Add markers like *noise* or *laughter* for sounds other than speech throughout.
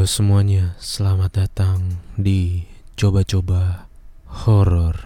Halo semuanya, selamat datang di Coba-Coba Horor.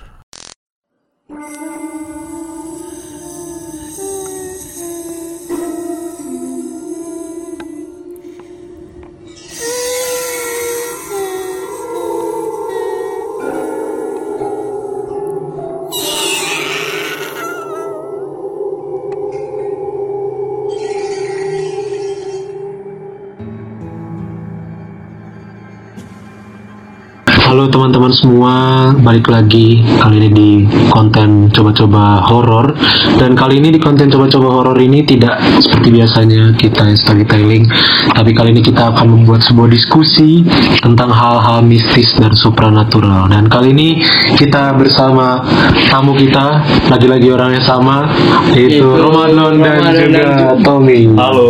Halo teman-teman semua, balik lagi kali ini di konten coba-coba horor dan kali ini di konten coba-coba horor ini tidak seperti biasanya kita storytelling, tapi kali ini kita akan membuat sebuah diskusi tentang hal-hal mistis dan supranatural dan kali ini kita bersama tamu kita lagi-lagi orang yang sama yaitu Ramadan dan Ramadan juga dan- Tommy. Halo,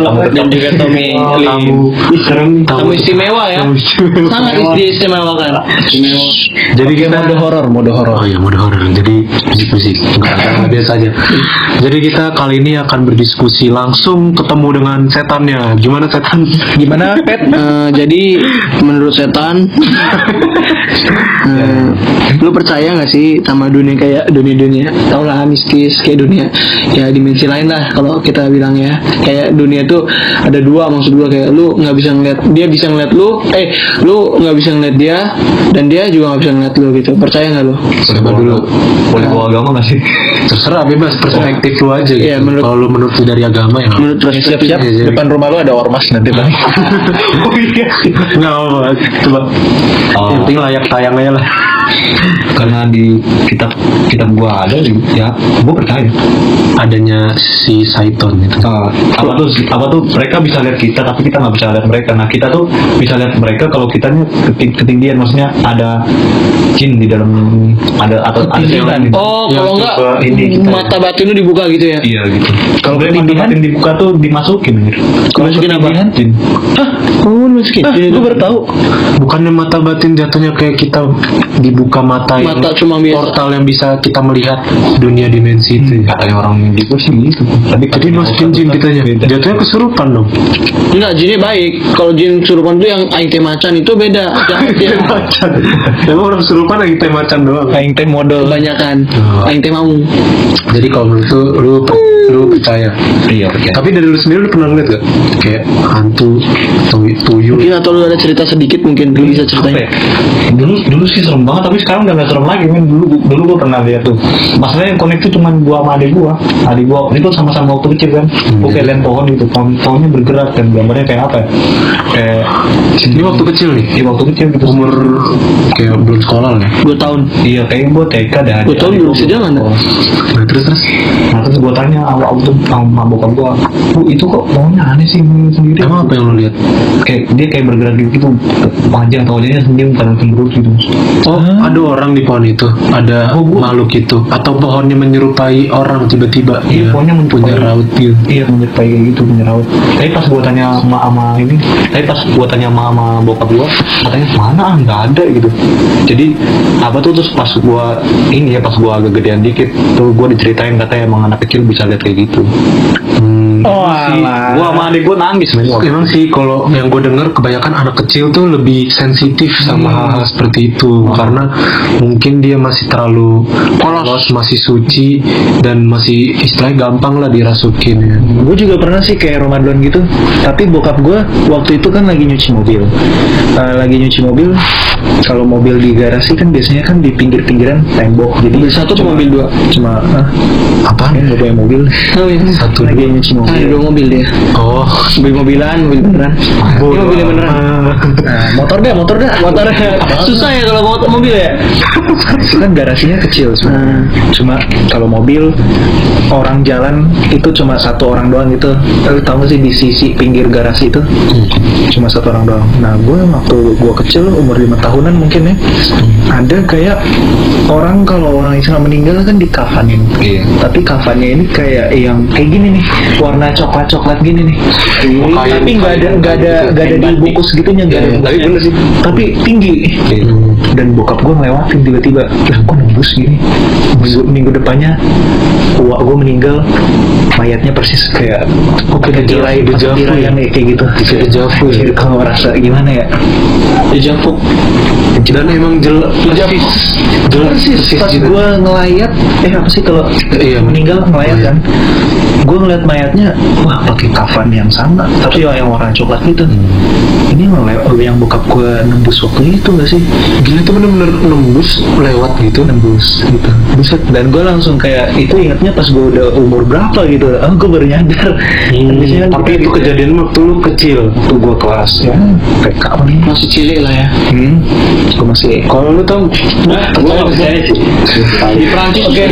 tamu dan juga Tommy Oh, tamu Tamu istimewa ya. Tamu istimewa. Sangat Jadi kita mode horor, mode horor. Oh iya mode horor. Jadi diskusi enggak enggak biasa aja. Jadi kita kali ini akan berdiskusi langsung ketemu dengan setannya. Gimana setan? Gimana Pet? *laughs* Eh, jadi menurut setan *laughs* eh, lu percaya nggak sih sama dunia kayak dunia-dunia tau lah mistis kayak dunia ya dimensi lain lah kalau kita bilang ya kayak dunia tuh ada dua maksud gua kayak lu nggak bisa ngeliat dia bisa ngeliat lu eh lu nggak bisa ngeliat dia dan dia juga nggak bisa ngeliat lu gitu percaya nggak lu Coba dulu. Boleh bawa agama gak sih? Terserah bebas perspektif lu aja gitu. Iya, menurut- Kalau lu menurut dari agama ya. menurut perspektif Iya, jadi- depan rumah lu ada ormas nanti bang *laughs* oh iya. Enggak apa-apa. Coba. Oh. Yang penting layak tayang aja lah. Karena di kitab kitab gua ada, ya gua percaya. Adanya si Saiton itu. Ah, apa tuh apa tuh mereka bisa lihat kita tapi kita nggak bisa lihat mereka. Nah kita tuh bisa lihat mereka kalau kitanya keting- ketinggian maksudnya ada jin di dalam ada atau ada setan. oh Yang kalau nggak coba ini kita ya. mata batin lu dibuka gitu ya Iya gitu. Kalau batin dibuka tuh dimasukin. Kalau Dimasukin apa? Jin. Hah? Oh, masukin. ah Jadi lu itu baru tahu Bukannya mata batin jatuhnya kayak kita dibuka mata, yang Mata cuma biasa. portal yang bisa kita melihat dunia dimensi itu. ya. Katanya orang di gua sih gitu. Tapi Jadi masukin jin kitanya. Jatuhnya kesurupan dong. Enggak, jinnya baik. Kalau jin kesurupan tuh yang aing teh macan itu beda. *laughs* Jangan dia macan. Emang orang kesurupan lagi teh macan doang. aing teh model kebanyakan. Oh. Aing teh mau. Jadi kalau menurut lu, lu, percaya. Iya, percaya. Tapi dari lu sendiri lu pernah ngeliat gak? Kayak hantu atau tuyul? Mungkin atau lu ada cerita sedikit mungkin lu bisa ya? ceritain. Dulu dulu sih serem banget tapi sekarang udah gak serem lagi men dulu dulu gua pernah lihat tuh. Masalahnya yang connect tuh cuma gua sama adik gua. Adik gua itu sama-sama waktu kecil kan. Gua kayak lihat pohon gitu, pohon pohonnya bergerak dan gambarnya kayak apa ya? Kayak Ini waktu kecil nih. Iya waktu kecil gitu. Umur kayak belum sekolah lah ya. Dua tahun. Iya kayak gua TK dah. Dua tahun belum bisa jalan, dah. Nah, terus terus. Nah terus gua tanya awal tuh sama bokap gua, bu itu kok pohonnya aneh sih sendiri. Emang apa yang lu lihat? kayak dia kayak bergerak gitu panjang atau wajahnya senyum kadang cemberut gitu. Oh, ada orang di pohon itu, ada Oh, gua- makhluk itu, atau pohonnya menyerupai orang tiba-tiba. Iya, Ya, pohonnya punya menyerupai- raut gitu. iya menyerupai kayak gitu punya raut. Tapi pas gua tanya sama sama ini tapi pas gua tanya sama, sama bokap gua katanya mana ah nggak ada gitu. Jadi apa tuh terus pas gua ini ya pas gua agak gedean dikit tuh gua diceritain katanya emang anak kecil bisa lihat kayak gitu Hmm. oh sih gua sama adik gua nangis men. Emang sih kalau yang gue denger kebanyakan anak kecil tuh lebih sensitif sama hal-hal seperti itu. Karena mungkin dia masih terlalu polos, masih suci dan masih istilahnya gampang lah dirasukin. Ya. gue juga pernah sih kayak Ramadan gitu. Tapi bokap gue waktu itu kan lagi nyuci mobil. Eh, lagi nyuci mobil kalau mobil di garasi kan biasanya kan di pinggir-pinggiran tembok jadi Mobil satu atau mobil dua? cuma ah, Apa? kan nggak punya mobil Oh iya. Satu lagi nyuci Ah, ada mobil dua mobil dia. Oh, Mobil mobilan, mobil beneran. Ini mobilnya beneran. nah, motor dah motor dah Motor susah ya kalau bawa mobil ya. itu kan garasinya kecil sebenarnya. cuma kalau mobil orang jalan itu cuma satu orang doang gitu Lu tahu nggak sih di sisi pinggir garasi itu cuma satu orang doang nah gue waktu gue kecil umur lima tahun tahunan mungkin ya. Ada kayak orang kalau orang Islam meninggal kan dikafanin Iya. tapi kafannya ini kayak yang kayak gini nih warna coklat coklat gini nih. Kain- tapi nggak ada nggak ada nggak ada dibungkus gitunya nggak ada Tapi bener. sih. tapi tinggi. Dan bokap gue ngelewatin tiba-tiba lah kok nembus gini. Minggu, minggu depannya wah gue meninggal. Mayatnya persis kayak pakai deja- tirai deja pakai vu tirai ya? yang kayak gitu. Bisa deja vu ya? Kalau merasa gimana ya? Dejavu. Dan emang jelas persis. jelas persis pas gue ngelayat eh apa sih kalau Iya. meninggal ngelayat kan gue ngeliat mayatnya wah pakai kafan yang sama tapi yang warna coklat gitu. Ini yang le- yang bokap gue nembus waktu itu gak sih? Gila itu bener-bener nembus lewat gitu nembus gitu. Buset dan gue langsung kayak itu ingatnya pas gue udah umur berapa gitu. Oh gue baru nyadar. Kan tapi itu gitu. kejadian waktu lu kecil waktu gua kelas. Ya apa nih? Masih cilik lah ya. hmm, gue masih kalau lu tau Nah, Gue nggak percaya sih. di Prancis Oke,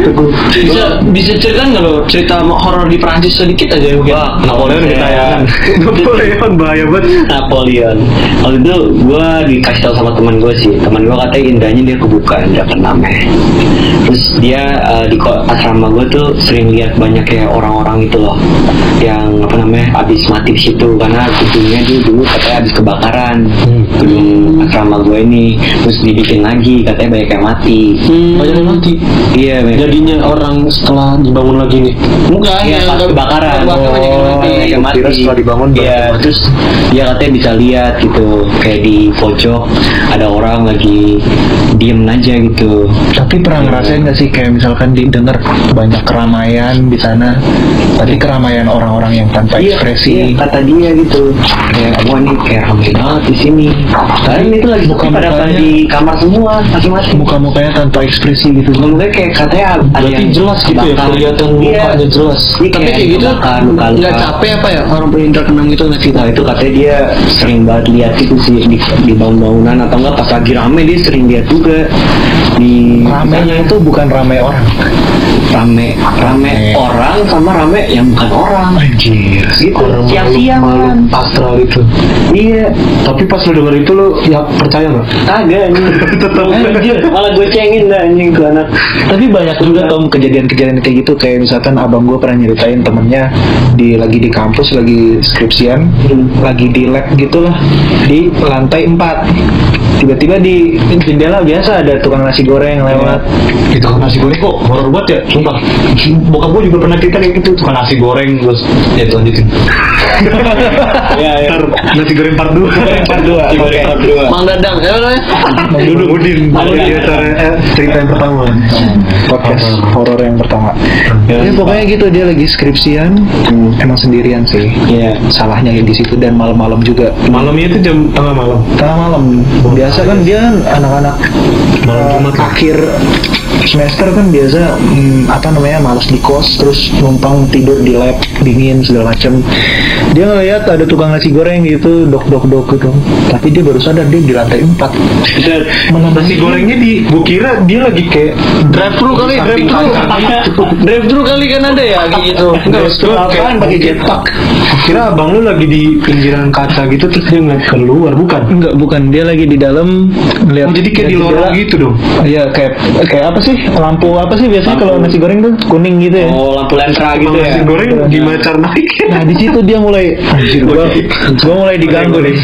teguh. bisa bisa cerita nggak lo cerita horor di Prancis sedikit aja mungkin Wah, Napoleon Iya. ketayangan. *laughs* Napoleon bahaya banget. Napoleon. Waktu itu gue dikasih tahu sama teman gue sih. Teman gue katanya indahnya dia kebuka, indra keenamnya. Terus dia eh, di asrama gue tuh sering lihat banyak kayak orang-orang itu loh, yang apa namanya habis mati di situ karena gedungnya dia dulu katanya habis kebakaran. Gedung asrama gue ini terus dibikin lagi katanya banyak yang mati. Banyak yang mati. Iya, banyak. Jadinya orang setelah dibangun lagi nih. Enggak, Iya, ya, pas kebakaran. Kebakaran banyak yang mati. yang mati. Setelah dibangun Iya, mati. terus dia katanya bisa lihat gitu, kayak di pojok ada orang lagi diem aja gitu. Tapi pernah ngerasain gak sih kayak misalkan didengar banyak keramaian di sana, tapi keramaian orang-orang yang tanpa ekspresi. Iya, kata dia gitu. Kayak wah ini kayak ramai banget di sini. Kalian itu lagi buka pada di kamar semua masing-masing. Muka-mukanya tanpa ekspresi gitu. Mukanya kayak katanya ada Berarti yang jelas gitu ya, kelihatan Iya. mukanya jelas. Iya, Tapi kayak gitu nggak capek apa ya orang berindra keenam gitu nggak sih? Nah itu katanya dia sering banget lihat itu sih di, di bangun-bangunan atau enggak pas lagi rame dia sering lihat juga di Ramenya itu bukan ramai orang. rame rame orang sama rame yang bukan orang Anjir. gitu siang-siang kan astral itu. iya Tapi pas lu denger itu lu ya percaya nggak? kagak anjing *laughs* Tetap. Anjir, malah gue cengin dah anjing tuh anak Tapi banyak juga tom kejadian-kejadian kayak gitu kayak misalkan abang gue pernah nyeritain temennya di lagi di kampus lagi skripsian, lagi di lab gitulah di lantai 4 tiba-tiba di jendela biasa ada tukang nasi goreng lewat. Itu kan nasi goreng kok horor banget ya, sumpah. Bokap gua juga pernah cerita kayak gitu, tukang nasi goreng terus ya itu lanjutin. Iya, *laughs* iya. Ntar nasi goreng part 2 part dua Di oke. part dua. Mang Dadang, ya namanya? Bang Dudung. Udin acara eh, cerita yang pertama. Podcast horor yang pertama. Ya. Pokoknya gitu dia lagi skripsian. Emang sendirian sih. Iya. salahnya ya di situ dan malam-malam juga. Malamnya itu jam tengah malam? Tengah malam. Biasa kan dia kan anak-anak Malam Jumat ya? akhir semester kan biasa hmm, apa namanya malas di kos terus numpang tidur di lab dingin segala macam dia ngeliat ada tukang nasi goreng gitu dok dok dok gitu. Tapi dia baru sadar dia di lantai empat. Nasi gorengnya di gua kira dia lagi kayak Drive thru kali, drive thru. Drive thru kali kan ada ya gitu. Enggak, apaan pakai jetpack kira abang lu lagi di pinggiran kaca gitu terus dia ngeliat keluar bukan enggak bukan dia lagi di dalam ngeliat oh, jadi kayak di lorong jendela. gitu dong Iya kayak kayak apa sih lampu apa sih biasanya kalau nasi goreng tuh kuning gitu ya. Oh lampu lentera gitu ya. nasi goreng dimacar naik Nah di situ dia mulai anjir gua, gua mulai diganggu nih.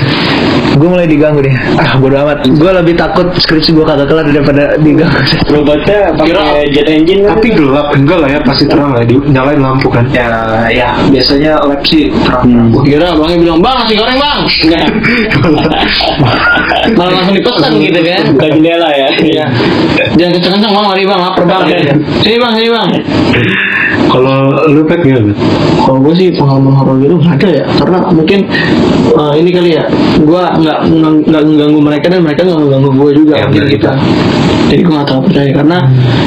Gua mulai diganggu nih. Ah bodo amat. Gua lebih takut skripsi gua kagak kelar daripada diganggu. Robotnya pakai jet engine kan? tapi gelap enggak lah ya pasti terang lah di nyalain lampu kan Ya ya biasanya lab sih Gua kira abangnya bilang, bang nasi goreng bang. *laughs* Enggak. *laughs* Malah langsung dipesan gitu kan. Buka jendela ya. Iya. Jangan kenceng-kenceng bang, mari bang, lapar bang. Sini bang, sini bang. Kalau lu pet gimana Kalau gue sih pengalaman horor gitu nggak ada ya, karena mungkin eh, ini kali ya, gue nggak nggak mengganggu mereka dan mereka nggak mengganggu gue juga, Ya, mungkin benar kita. Jadi gue nggak tahu percaya karena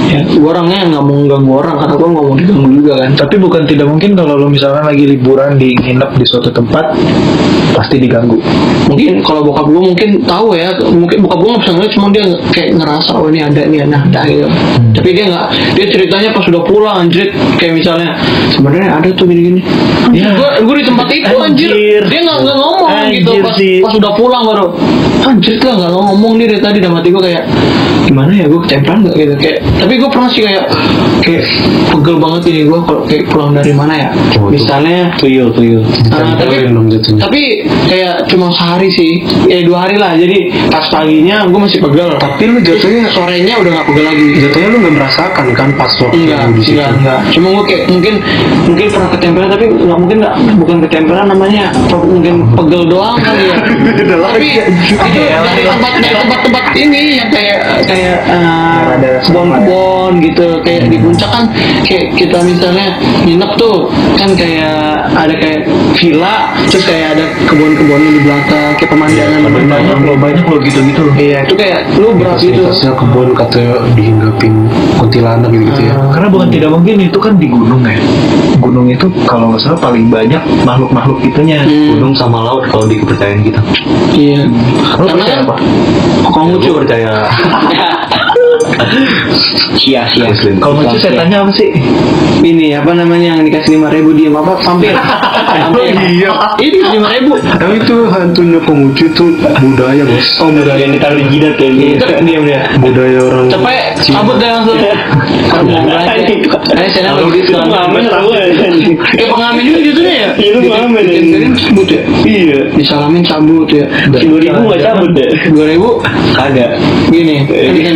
ya gue orangnya nggak mau mengganggu orang karena gue nggak mau diganggu juga kan. Tapi bukan tidak mungkin kalau lu misalkan lagi liburan di nginep di suatu tempat pasti diganggu. Mungkin kalau bokap gue mungkin tahu ya, mungkin bokap gue nggak bisa ngeliat, cuma dia kayak ngerasa oh ini ada ini ada, ada gitu. Tapi dia nggak, dia ceritanya pas sudah pulang anjir kayak misalnya sebenarnya ada tuh gini-gini Ya. gue gue di tempat itu anjir, Anjir. dia nggak ngomong gitu Anjir pas, sih. pas udah pulang baru anjir tuh nggak ngomong dia dari tadi dalam hati gue kayak gimana ya gue ketempelan nggak? Gitu kayak tapi gue pernah sih kayak kayak pegel banget ini gue kalau kayak pulang dari mana ya. Oh, misalnya tuyul tuyul. Ah, tapi jatuhnya. tapi kayak cuma sehari sih. Ya dua hari lah. Jadi pas paginya gue masih pegel. Tapi lu jatuhnya sorenya udah gak pegel lagi. Jatuhnya lu nggak merasakan kan pas waktu enggak di situ. enggak enggak. Cuma gue kayak mungkin mungkin pernah ketempelan tapi nggak mungkin nggak bukan ketempelan namanya mungkin pegel doang kali ya. *laughs* Tapi itu dari tempat dari tempat-tempat ini yang kayak kayak eh, ada kebun-kebun gitu kayak di puncak kan kayak kita misalnya nginep tuh kan kayak ada kayak villa terus kayak ada kebun-kebunnya di belakang kayak pemandangan banyak loh banyak loh gitu gitu iya itu kayak lu berapa itu Fasilitasnya kebun katanya dihinggapin kuntilanak gitu, -gitu ya. karena bukan tidak mungkin itu kan di gunung ya. Gunung itu kalau nggak salah paling banyak makhluk makhluk itunya. Hmm. gunung sama laut kalau di kepercayaan kita. Iya Karena percaya apa? Konghucu gue percaya *laughs* sia sia. Kalau lucu setannya apa sih? Ini apa namanya yang dikasih lima ribu diem apa vampir. Vampir. Iya. ini lima ribu. Tapi itu hantunya Konghucu itu budaya bos. oh mudah yang ditaruh di jidat kayak gitu diam dia Budaya orang. capek cabut deh langsung. Kan mau belajar Ayo saya Kalau lagi gitu pengamen tahu ya Eh pengamen juga gitu ya. Iya, lu pengamen, ya. Cabut ya. Iya. Disalamin cabut ya. Dua ribu nggak cabut deh Dua ribu kagak. Gini kan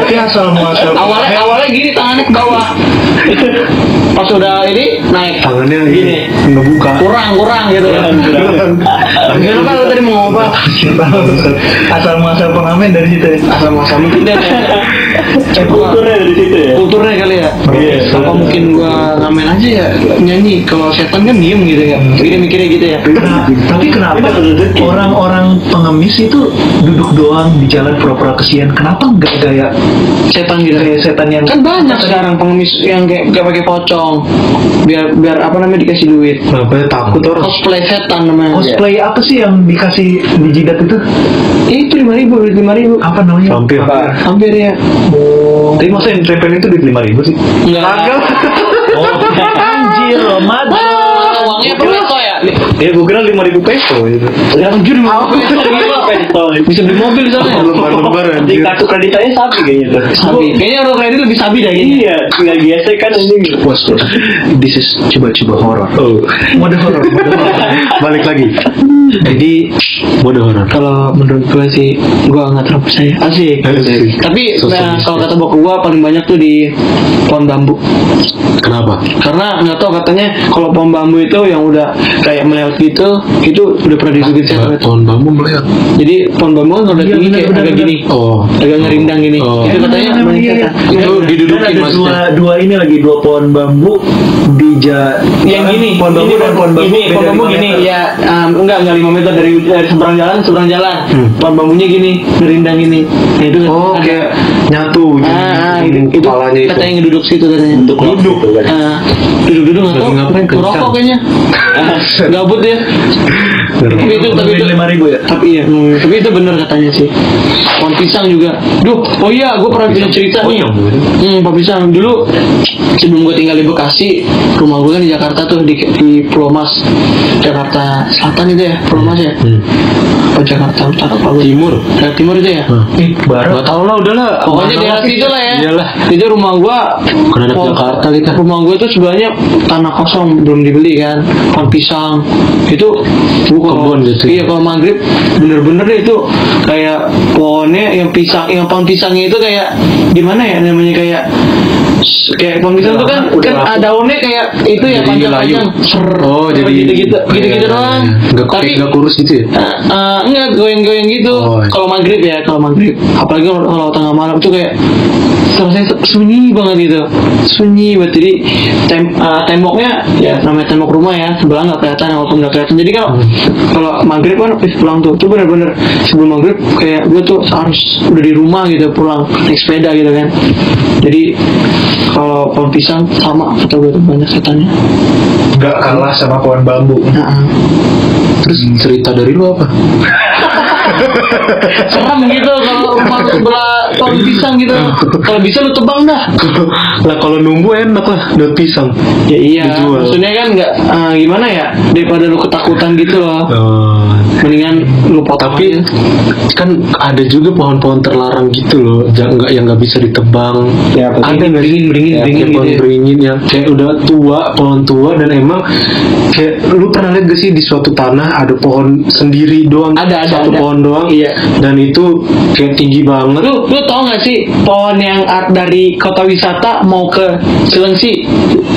tapi asal muasal. Awalnya awalnya gini tangannya ke bawah. *laughs* Pas udah ini naik. Tangannya Gini. ngebuka. Kurang kurang gitu. Kenapa lu tadi mau ngomong apa? asal muasal pengamen dari situ ya? Asal masa mungkin dia kayak kulturnya dari situ ya? Kulturnya kali ya? Iya. apa mungkin gua ngamen aja ya? Nyanyi kalau setan kan diem gitu ya. Jadi mikirnya gitu ya. Tapi kenapa orang-orang pengemis itu duduk doang di jalan pura-pura kesian? Kenapa nggak gaya setan gitu gaya setan yang kan banyak sekarang pengemis yang kayak gak pakai pocong. Biar biar apa namanya dikasih duit. Kenapa ya takut orang? cosplay setan namanya. Cosplay apa sih yang dikasih di jidat itu? Ya, itu lima ribu lima ribu. Apa namanya? Vampir. hampir ya. Tapi masa yang itu duit lima ribu sih? Enggak. *laughs* Oh, anjir, Ramadan. Per peso ya ya gue kira lima ribu peso gitu anjir lima ribu peso bisa beli mobil soalnya Lebar-lebar di anjir. kartu kreditnya sapi kayaknya tuh sabi kayaknya orang kredit lebih sabi dah kayaknya iya tinggal gesek kan anjing Bos, bos. This is coba-coba horor. oh Mode horor, horor. Balik lagi. jadi Mode horor. kalau menurut gue sih gue nggak terlalu percaya asik Asik. tapi nah, kalau kata bokap gue paling banyak tuh di pohon bambu Kenapa? karena nggak tahu katanya kalau pohon bambu itu yang udah kayak melewat gitu itu udah pernah digigit setan Pohon bambu melihat. jadi pohon bambu kan udah Iya, tinggi kayak agak benar. gini. Oh. agak ngerindang gini. Oh. itu katanya iya, iya. Itu didudukin ada dua, dua ini lagi dua pohon bambu di yang gini pohon bambu ini dan pohon bambu ini pohon bambu gini ya enggak enggak lima meter dari, dari seberang jalan seberang jalan. Pohon bambunya gini ngerindang gini. Nah, itu Oh, kayak nyatu. ah, ah, itu, itu itu. katanya ngeduduk situ katanya. Untuk duduk. Ah, duduk-duduk nggak tahu. Lagi No, pues tapi itu tapi itu. lima ribu ya? Tapi iya. Hmm, tapi itu benar katanya sih. Pohon pisang juga. Duh oh iya gue pernah punya cerita nih. Hmm, pohon pisang. Dulu sebelum gue tinggal di Bekasi rumah gue kan di Jakarta tuh di, di Pulau Mas. Jakarta Selatan itu ya Pulau Mas ya? Apa Jakarta Utara apa? Timur. Jakarta Timur itu ya? Ih, barat. Gak tau lah udah lah. Pokoknya daerah situ lah ya. Iyalah. Itu rumah anak po- Jakarta. kita. Rumah gua itu sebenarnya tanah kosong belum dibeli kan. Pohon pisang. Itu kalau- Kebun gitu. Iya kalau maghrib bener-bener deh itu kayak pohonnya yang pisang yang pohon pisangnya itu kayak gimana ya namanya kayak kayak pohon pisang itu kan kan ada daunnya kayak itu ya panjang-panjang. Oh, jadi gitu-gitu gitu-gitu Iya, doang. iya. Nggak Tapi nggak kurus gitu ya? Eh, eh, enggak goyang-goyang gitu. Oh, iya. kalau maghrib ya kalau maghrib. Apalagi kalau, tengah malam tuh kayak rasanya sunyi banget gitu. Sunyi banget. Jadi tem eh, temboknya ya namanya tembok rumah ya sebelah nggak kelihatan walaupun nggak kelihatan. Jadi kalau kalau maghrib kan habis pulang tuh tuh bener-bener sebelum maghrib kayak gue tuh harus udah di rumah gitu pulang naik sepeda gitu kan. Jadi kalau pohon pisang sama gue tuh banyak setannya. Nggak kalah sama pohon bambu. Nah, Terus cerita dari lu apa? *laughs* serem gitu kalau rumah lu sebelah pohon pisang gitu. Kalau bisa lu tebang dah. *laughs* Lah kalau numbu enak lah daun pisang. Ya iya Dijual. maksudnya kan nggak eh, gimana ya daripada lu ketakutan gitu loh. Oh. Mendingan lu potong tapi aja. kan ada juga pohon-pohon terlarang gitu loh nggak yang nggak bisa ditebang Ya, ada beringin, beringin, beringin, Ya, beringin kayak pohon gitu ya. beringin yang kayak udah tua pohon tua dan emang kayak lu pernah lihat gak sih di suatu tanah ada pohon sendiri doang Ada, ada, satu ada. pohon doang Iya. dan itu kayak tinggi banget lu lu tau gak sih pohon yang art dari kota wisata mau ke Cilengsi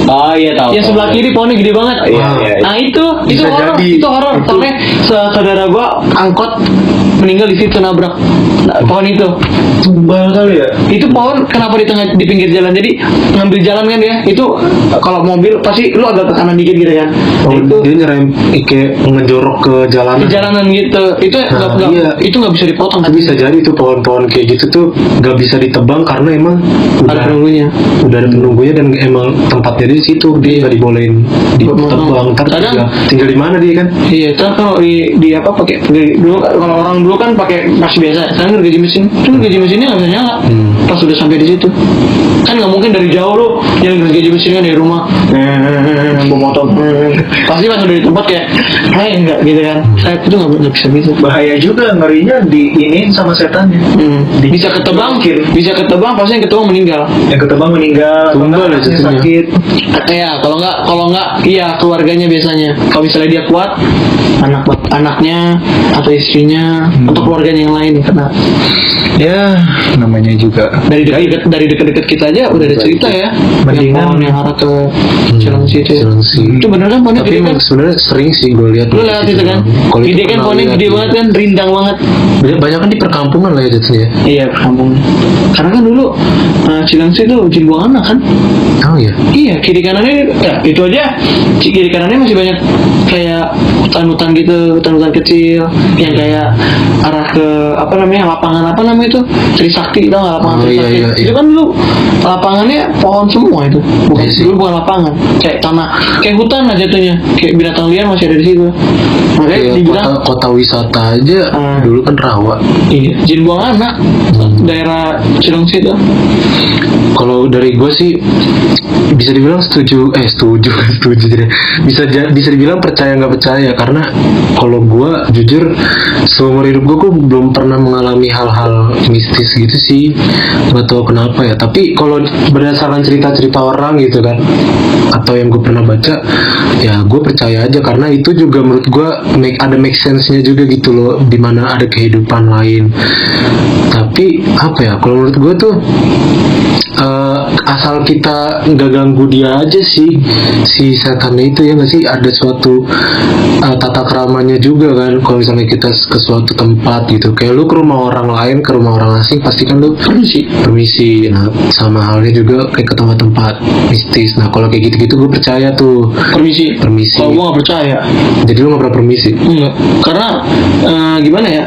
Oh iya tahu. yang sebelah kiri pohonnya gede banget Iya, iya, iya. nah itu itu Bisa horor jadi. itu horor Itu- soalnya sa- saudara gua angkot meninggal di situ nabrak. Nah, pohon itu. Tumbal kali ya? Itu pohon kenapa di tengah di pinggir jalan? Jadi ngambil jalan kan dia itu kalau mobil pasti lu agak ke kanan dikit gitu ya. Oh, itu dia nyerem kayak ngejorok ke jalanan. Di jalanan gitu. Itu nggak Nah, nggak- iya. itu nggak bisa dipotong kan? Bisa jadi tuh pohon-pohon kayak gitu tuh nggak bisa ditebang karena emang ada udah penunggunya. udah ada penunggunya dan emang tempatnya di situ dia nggak dibolehin ditebang. Kadang- tinggal, tinggal di mana dia kan? Iya, itu kalau di, di apa pakai dulu kalau orang dulu kan pakai masih biasa. Sekarang gergaji mesin, itu gergaji mesinnya nggak bisa nyala. Hmm. Pas udah sampai di situ, kan nggak mungkin dari jauh lu yang gergaji mesinnya dari rumah, eh, bawa motor, pasti pas udah di tempat kayak, eh enggak gitu kan. Saya itu nggak bisa gitu. Bahaya juga ngerinya diinin sama setannya. Hmm. Bisa ketebang, bisa ketebang, pasti yang ketebang meninggal. Yang ketebang meninggal, ya jatuhnya. sakit. Ya, kalau nggak, kalau nggak, iya keluarganya biasanya. Kalau misalnya dia kuat, anak anaknya atau istrinya atau keluarganya yang lain. Kena. Ya, namanya juga. dari dekat dari dekat-dekat kita aja udah ada cerita ya. Mendingan- yang yang arah ke Cilengsi itu ya. Cilengsi. itu bener kan pohonnya tapi kan? sebenarnya sering sih gue lihat lu lihat itu kan? gede kan lihat, gede iya. banget kan? Rindang banget. Banyak banyak kan di perkampungan lah ya jatuhnya iya kampung karena kan dulu uh, Cilengsi itu jin buang anak kan? Oh ya iya kiri kanannya ya itu aja. Kiri kanannya masih banyak kayak hutan-hutan gitu hutan-hutan kecil yang kayak arah ke apa namanya lapangan apa namanya itu? Trisakti tau nggak lapangan Oh, iya, Trisakti? iya, itu iya. kan dulu lapangannya pohon semua itu. Bukan Iya sih. dulu bukan lapangan kayak tanah. Kayak hutan lah jatuhnya. Kayak binatang liar masih ada di situ. Makanya Kayak dibilang kota, kota wisata aja. Hmm. dulu kan rawa. Iya jin buang anak. Daerah Cilengsi itu. Kalau dari gue sih bisa dibilang setuju eh setuju *laughs* setuju jadi. Bisa bisa dibilang percaya nggak percaya. Karena kalau gue jujur seumur hidup gue gue belum pernah mengalami hal-hal mistis gitu sih. Nggak tahu kenapa ya tapi kalau berdasarkan cerita-cerita orang gitu kan atau yang gue pernah baca ya gue percaya aja karena itu juga menurut gue make, ada make sense-nya juga gitu loh di mana ada kehidupan lain. Tapi apa ya kalau menurut gue tuh eh, asal kita nggak ganggu dia aja sih si setannya itu ya nggak sih ada suatu eh, tata keramanya juga kan kalau misalnya kita ke suatu tempat gitu kayak lu ke rumah orang lain ke rumah orang asing pasti kan lu permisi permisi nah sama halnya juga kayak ke tempat-tempat mistis nah kalau kayak gitu-gitu gue percaya tuh permisi Permisi. kalau gua nggak percaya jadi lu nggak pernah permisi Enggak, karena eh, gimana ya?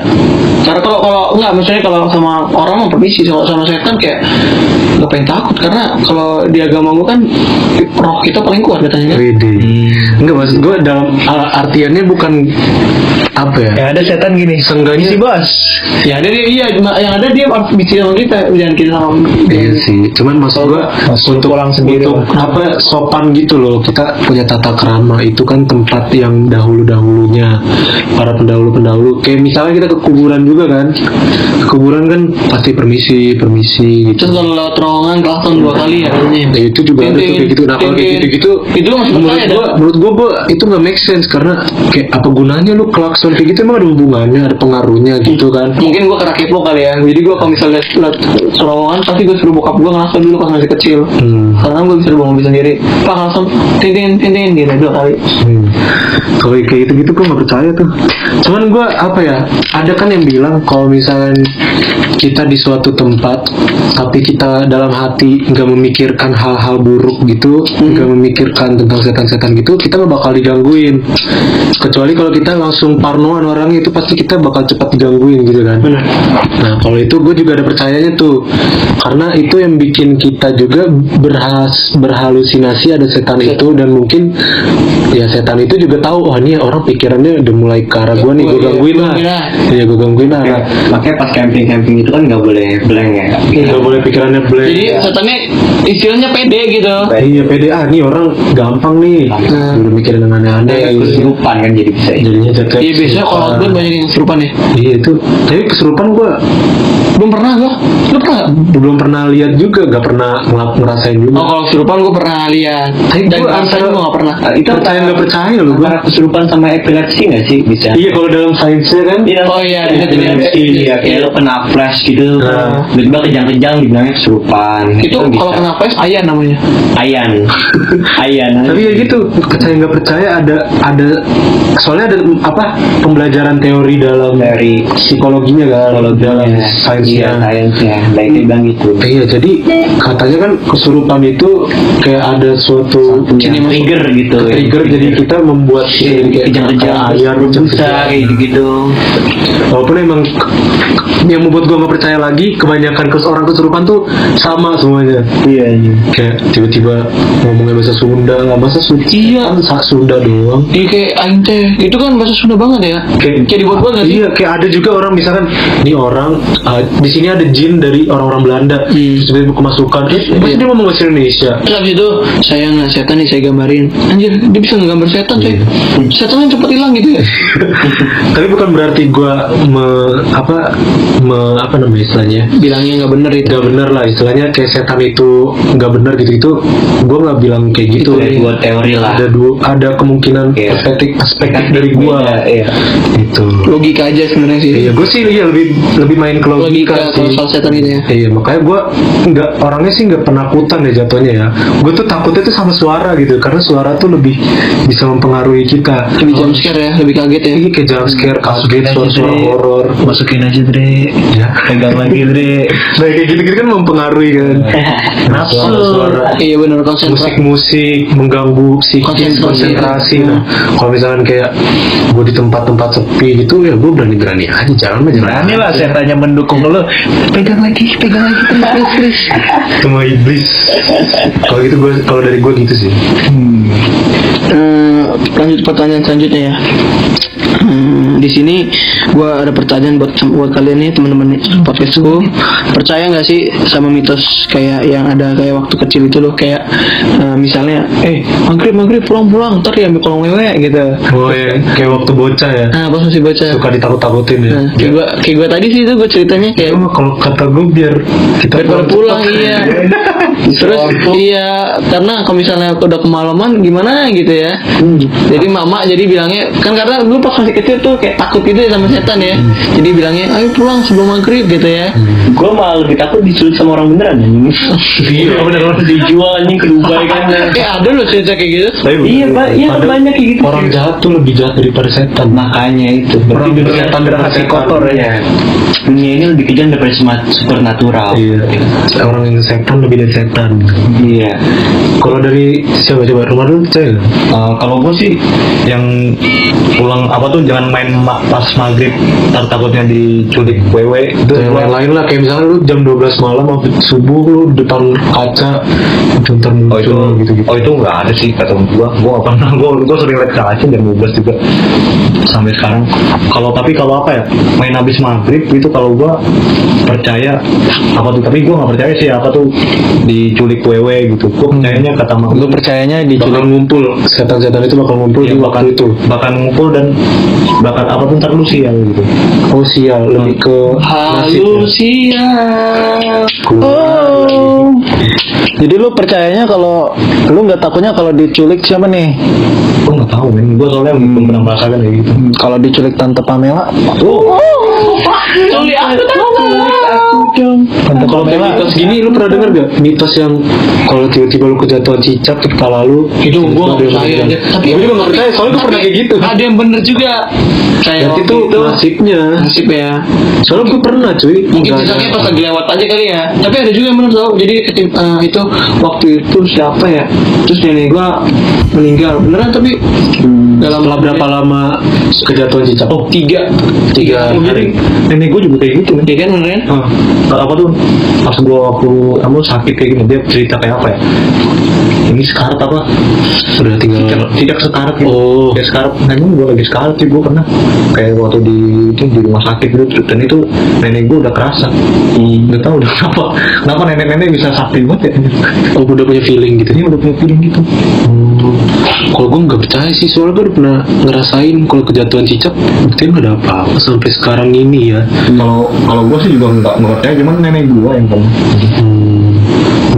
Karena kalau kalau enggak, misalnya kalau sama orang mau permisi, kalau sama setan kayak nggak pengen takut karena kalau di agama gua kan roh kita paling kuat katanya kan. Wede. Enggak maksud gue dalam artiannya bukan apa ya? Ya ada setan gini. Seenggaknya Isi bos. Ya ada dia, iya, yang ada dia bicara sama kita, jangan kita sama. Iya sih, cuman maksud gua untuk pulang sendiri untuk apa sopan gitu loh. Kita punya tata kerama itu kan tempat yang dahulu dahulunya para pendahulu pendahulu. Kayak misalnya kita ke kuburan juga kan, ke kuburan kan pasti permisi permisi gitu. Terus kalau lewat terowongan kelakson dua kali ya. Ya, itu juga ada tuh kayak gitu. Nah kalau kayak tintin. gitu-gitu, itu menurut gua, menurut gua, gua itu nggak make sense karena kayak apa gunanya lu klakson kayak gitu emang ada hubungannya, ada pengaruhnya gitu kan? Mungkin gua kena kepo kali ya. Jadi gua kalau misalnya lihat terowongan pasti gua suruh bokap gua ngelakson dulu pas masih kecil. Hmm. Karena gua bisa bawa mobil sendiri. Pak langsung tintin tintin gitu dua kali. Hmm. Kalau kayak gitu-gitu gue nggak percaya tuh. Cuman gue apa ya? Ada kan yang bilang kalau misalnya kita di suatu tempat tapi kita dalam hati nggak memikirkan hal-hal buruk gitu, nggak memikirkan tentang setan-setan gitu, kita nggak bakal digangguin. kecuali kalau kita langsung parnoan orangnya itu pasti kita bakal cepat digangguin gitu kan Benar. nah kalau itu gue juga ada percayanya tuh karena itu yang bikin kita juga berhas berhalusinasi ada setan itu dan mungkin ya setan itu juga tahu wah ini orang pikirannya udah mulai ke arah gue nih gue iya, gangguin lah gangguin lah. iya gue gangguin lah Makanya- pas camping camping itu kan nggak boleh blank ya nggak boleh pikirannya blank Jadi setannya istilahnya pede gitu. iya pede ah nih orang gampang nih udah mikirin yang aneh-aneh kesurupan kan jadi bisa jadinya jatuh Iya biasanya kalau outbound banyak yang kesurupan ya. iya itu tapi kesurupan gue Belum pernah gua. Lu pernah? belum pernah lihat juga gak pernah ngelap ngerasain juga Oh kalau kesurupan gua pernah lihat. Tapi Dan ngerasain antara- gua nggak pernah. Ah, itu percaya nggak percaya loh gue kesurupan sama epilepsi nggak sih bisa? Iya kalau dalam sainsnya kan? Oh iya, bisa jadi epilepsi epilepsi. ya kayak lo kena flash gitu. Nah. tiba-tiba kejang-kejang dibilangnya kesurupan. Itu kalau kena pes ayan namanya. ayan. *laughs* Ayan. Tapi ya gitu percaya nggak percaya ada ada soalnya ada apa pembelajaran teori dalam dari psikologinya kan dalam iya sainsnya. sainsnya. Baik bilang gitu. Iya, jadi katanya kan kesurupan itu kayak ada suatu trigger gitu. Trigger jadi kita membuat kejang-kejang kayak ayam besar kayak gitu walaupun emang yang membuat gua nggak percaya lagi kebanyakan kes orang kesurupan tuh sama semuanya iya iya kayak tiba-tiba ngomongnya bahasa Sunda nggak bahasa Sunda Iya. kan sa- Sunda doang Iya kayak aing teh. Itu kan bahasa Sunda banget ya. kayak Kayak dibuat-buat nggak sih? iya kayak ada juga orang misalkan ini orang uh, di sini ada jin dari orang-orang Belanda Hmm. terus kemasukan terus Iya. dia ngomong bahasa Indonesia Terus itu saya nggak setan nih saya gambarin. Anjir dia bisa ngegambar setan coy. Setannya cepet hilang gitu ya. *laughs* tapi bukan berarti gua me, apa me, apa namanya istilahnya Bilangnya nggak bener itu. nggak benar lah istilahnya kayak setan itu nggak benar gitu itu gua nggak bilang kayak gitu dari buat teori lah ada dua ada kemungkinan Iya. perspektif perspektif dari gua iya gitu Logika aja sebenarnya sih. iya gua sih iya lebih lebih main ke logika, Logika sih soal setan itu ya. Iya makanya gue nggak orangnya sih nggak penakutan ya jatuhnya ya. Gue tuh takutnya tuh sama suara gitu karena suara tuh lebih bisa mempengaruhi kita. Lebih jam scare ya, lebih kaget ya. Iya kayak jump scare, kaget, suara-suara horor. masukin aja Dre Ya. pegang lagi Dre Nah kayak gitu-gitu kan mempengaruhi kan. nafsu Suara-suara Iya benar konsentrasi. musik-musik mengganggu psikis Konsentrasi. konsentrasi. Nah, kalau misalkan kayak gue di tempat-tempat sepi gitu ya gue berani-berani aja jalan mah jalan. Berani lah setannya mendukung lu. Pegang lagi, pegang lagi terus terus terus. Cuma iblis. kalau gitu gue kalau dari gue gitu sih. Eh, lanjut pertanyaan selanjutnya ya. Hmm, di sini gua ada pertanyaan buat buat kalian nih teman-teman podcastku. Percaya nggak sih sama mitos kayak yang ada kayak waktu kecil itu loh kayak eh, misalnya eh maghrib maghrib pulang pulang ntar ya ambil kolong wewe gitu. Oh ya, kayak waktu bocah ya. Nah pas masih baca. Suka ditakut-takutin ya. Nah, kayak gua kayak gua tadi sih itu gua ceritanya kayak Oh, kalau kata gue biar kita biar pada pulang cepat. *laughs* iya terus iya karena kalau misalnya udah kemalaman gimana gitu ya jadi mama jadi bilangnya kan karena dulu pas masih kecil tuh kayak takut gitu ya sama setan ya jadi bilangnya ayo pulang sebelum maghrib gitu ya gue malah lebih takut diculik sama orang beneran anjing Iya, bener bener. dijual anjing ke Dubai kan *laughs* eh ada loh cerita kayak gitu Tapi. Iya, Pak. Iya, banyak kayak gitu. Orang jahat tuh lebih jahat daripada setan. makanya itu Orang berarti dunia setan daripada hati setan. kotor ya dunia ini lebih kejam daripada supernatural Iya. Orang yang setan lebih dari setan. iya Kalau dari siapa coba rumah dulu nggak? Eh, kalau gue sih yang pulang apa tuh jangan main ma- pas maghrib ntar takutnya diculik wewe itu yang lain-lain lah kayak misalnya lu jam 12 malam sampai subuh lu depan kaca itu ntar Oh itu, muncul gitu-gitu. oh itu nggak ada sih kata gua, gua nggak pernah, gua, gua sering lihat kaca jam 12 juga sampai sekarang. Kalau tapi kalau apa ya, main habis maghrib itu kalau gua percaya apa tuh, tapi gua nggak percaya sih apa tuh diculik wewe gitu. Gua percayanya kata mak Lu percayanya bakal ngumpul setan-setan itu bakal ngumpul Iya, di waktu itu. bahkan ngumpul dan bahkan apa tuh ntar lu sial gitu. Oh sial, lebih ke nasib ya. halusia Oh. Jadi lu percayanya kalau lu nggak takutnya kalau diculik siapa nih? Gua nggak tahu men, gua soalnya belum pernah merasakan kayak gitu. Kalau diculik tante Pamela? Oh, Culik aku tahu Aku Kalau kayak Pamela mitos gini lu pernah denger gak? Mitos yang kalau tiba-tiba lu kejatuhan cicak di kepala lu Itu gua nggak percaya. Tapi gue juga gak percaya soalnya gue pernah kayak gitu. Ada yang bener juga. Kayak Berarti waktu itu nasibnya. Nasib ya. Soalnya gue pernah cuy. Mungkin cicaknya pas lagi lewat aja kali ya. Tapi ada juga yang bener tau. Jadi eh, itu waktu itu siapa ya? Terus nenek gua meninggal. Beneran tapi dalam Setelah berapa lama kejatuhan cicak? oh tiga. Tiga Oh, hari. jadi nenek gue juga kayak gitu. Ya kan beneran Ah, apa tuh? Pas gua waktu kamu sakit kayak gini dia cerita kayak apa ya? Ini sekarat apa? Udah tinggal tidak tidak sekarat gitu Oh. ya sekarat. Nah ini gue lagi sekarat sih gue pernah. Kayak waktu di itu di rumah sakit gitu dan itu nenek gue udah kerasa. Nggak tahu udah *laughs* kenapa kenapa nenek-nenek bisa sakti banget ya? Oh udah punya feeling gitu? Ini udah punya feeling gitu. Hmm. Kalau gue nggak percaya sih soalnya gue udah pernah ngerasain kalau kejatuhan cicak buktinya nggak ada apa-apa sampai sekarang ini ya. kalau kalau gue sih juga nggak percaya cuman nenek gue yang pernah Hmm,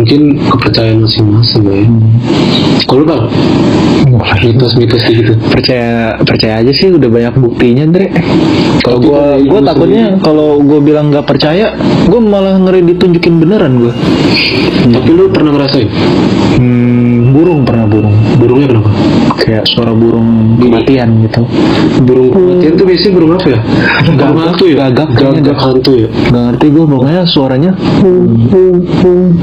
mungkin kepercayaan masing-masing ya. Kalau bang, mitos-mitos gitu. percaya percaya aja sih udah banyak buktinya Dre kalau gua lu takutnya kalau gua bilang nggak percaya gua malah ngeri ditunjukin beneran gua Tapi lu pernah ngerasain? hmm, burung pernah burung Burungnya kenapa? Kayak suara burung kematian gitu. Burung kematian tuh biasanya burung apa ya? Burung hantu ya? gagak Gagak hantu ya? nggak ngerti gua pokoknya suaranya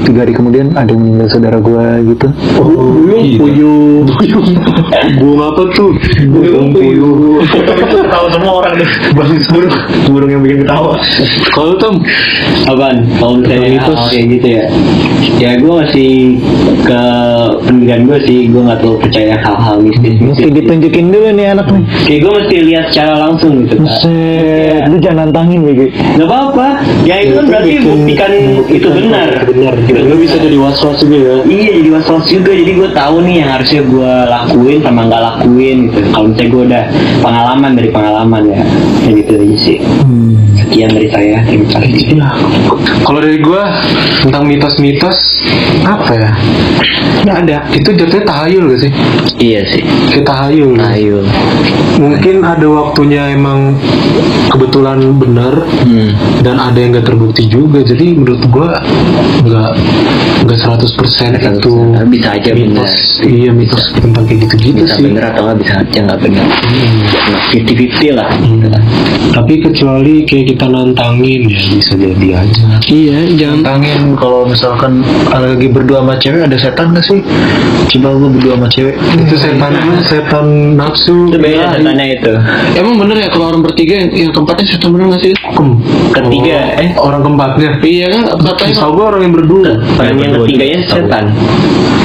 tiga hari kemudian ada yang meninggal saudara gua gitu. Oh, puyung puyung Burung apa tuh? Burung puyuh. ketawa semua orang deh. Burung burung burung yang bikin ketawa. Kalau Tom, Apaan? Kalau misalnya hal kayak gitu ya. Ya gue masih ke pendidikan gue sih. Gue gak terlalu percaya hal-hal mistis mesti ditunjukin dulu nih anak nih. Kayak gue mesti lihat secara langsung gitu Kak. Buset, lu jangan nantangin BG Gak apa-apa. Ya itu kan berarti buktikan itu benar. Benar. Gitu. Lu bisa jadi was-was juga ya. Iya jadi was-was juga. Jadi gue tahu nih yang harusnya gue lakuin sama nggak lakuin gitu. Kalau misalnya gue udah pengalaman dari pengalaman ya Kayak gitu aja sih Sekian dari saya Terima kasih Kalau dari gua tentang mitos-mitos apa ya? Nggak ada. Itu jatuhnya tahayul gak sih? Iya sih Kayak tahayul. Ayo Mungkin ada waktunya emang kebetulan benar Hmm dan ada yang gak terbukti juga. Jadi menurut gua nggak nggak 100% itu Bisa aja mitos. Iya mitos tentang kayak gitu-gitu bisa sih. bener atau nggak bisa aja nggak bener nah, fifty fifty lah Hmm. Tapi kecuali kayak kita nantangin ya bisa jadi aja. iya jangan Tantangin kalau misalkan lagi berdua sama cewek ada setan gak sih? Coba gua berdua sama cewek. Itu setan setan nafsu. itu beda Iya, setannya itu emang bener ya kalau orang bertiga yang, yang keempatnya setan bener nggak sih Kem. Ketiga, Oh, eh. orang keempatnya. iya kan katanya Tahu gua orang yang berdua. orang yang ketiganya setan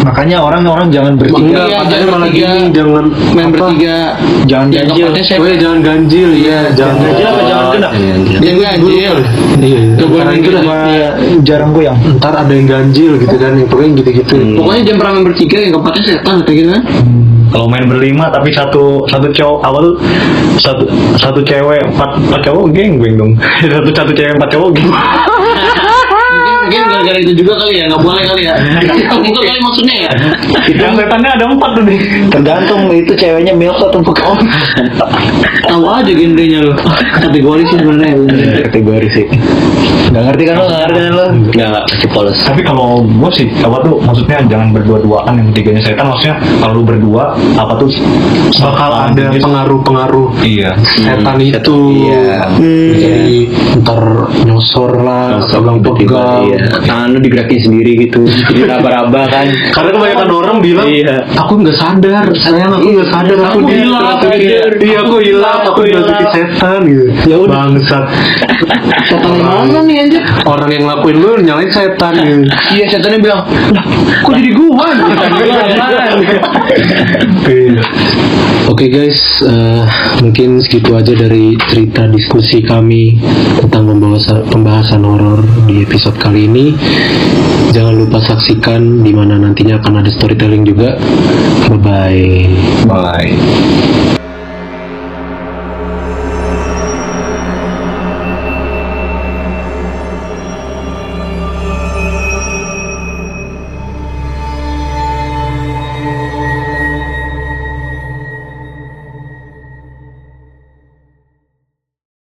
Makanya orang-orang jangan bertiga. Enggak, Iya, katanya jangan malah bertiga. gini jangan main bertiga Jangan ganjil. Oh iya, jangan ganjil, iya, jangan ganjil apa jangan kena? Yang ganjil Iya, Gak boleh ntar gitu itu. Iya, jarang goyang. ntar ada yang ganjil gitu kan, yang pokoknya gitu-gitu. pokoknya jangan pernah main bertiga yang keempatnya setan kayak gitu kan. Kalau main berlima tapi satu satu cowok apa tuh satu satu cewek empat empat cowok geng geng dong. *laughs* Satu satu cewek empat cowok geng *laughs* mungkin gara-gara itu juga kali ya nggak boleh kali ya *laughs* mungkin kali maksudnya ya yang setannya ada empat tuh nih Tergantung itu ceweknya milf atau bukan. *laughs* tahu aja genrenya lo kategori sih sebenarnya Kategori sih. Gak ngerti kan lo? Gak ngerti kan lo? nggak nggak masih polos tapi kalau gue sih apa tuh maksudnya jangan berdua-duaan yang ketiganya setan maksudnya kalau lu berdua apa tuh Bakal ada pengaruh-pengaruh iya setan itu. Iya. Jadi ntar nyosor lah, pegang-pegang. Iya. tangan lu digerakin sendiri gitu jadi raba-raba kan Karena kebanyakan orang bilang, Iya. aku nggak sadar, sayang aku nggak sadar, aku, Aku hilang, dirasuki- iya. iya aku hilang, aku dirasuki setan gitu. Ya udah. Bangsat. setan mana nih aja Orang yang ngelakuin lu nyalain setan gitu. iya setannya bilang lah kok jadi gua mana?" Iya. Oke guys, eh, mungkin segitu aja dari cerita diskusi kami tentang pembahasan, pembahasan horor di episode ini. Jangan lupa saksikan di mana nantinya akan ada storytelling juga. Bye bye. bye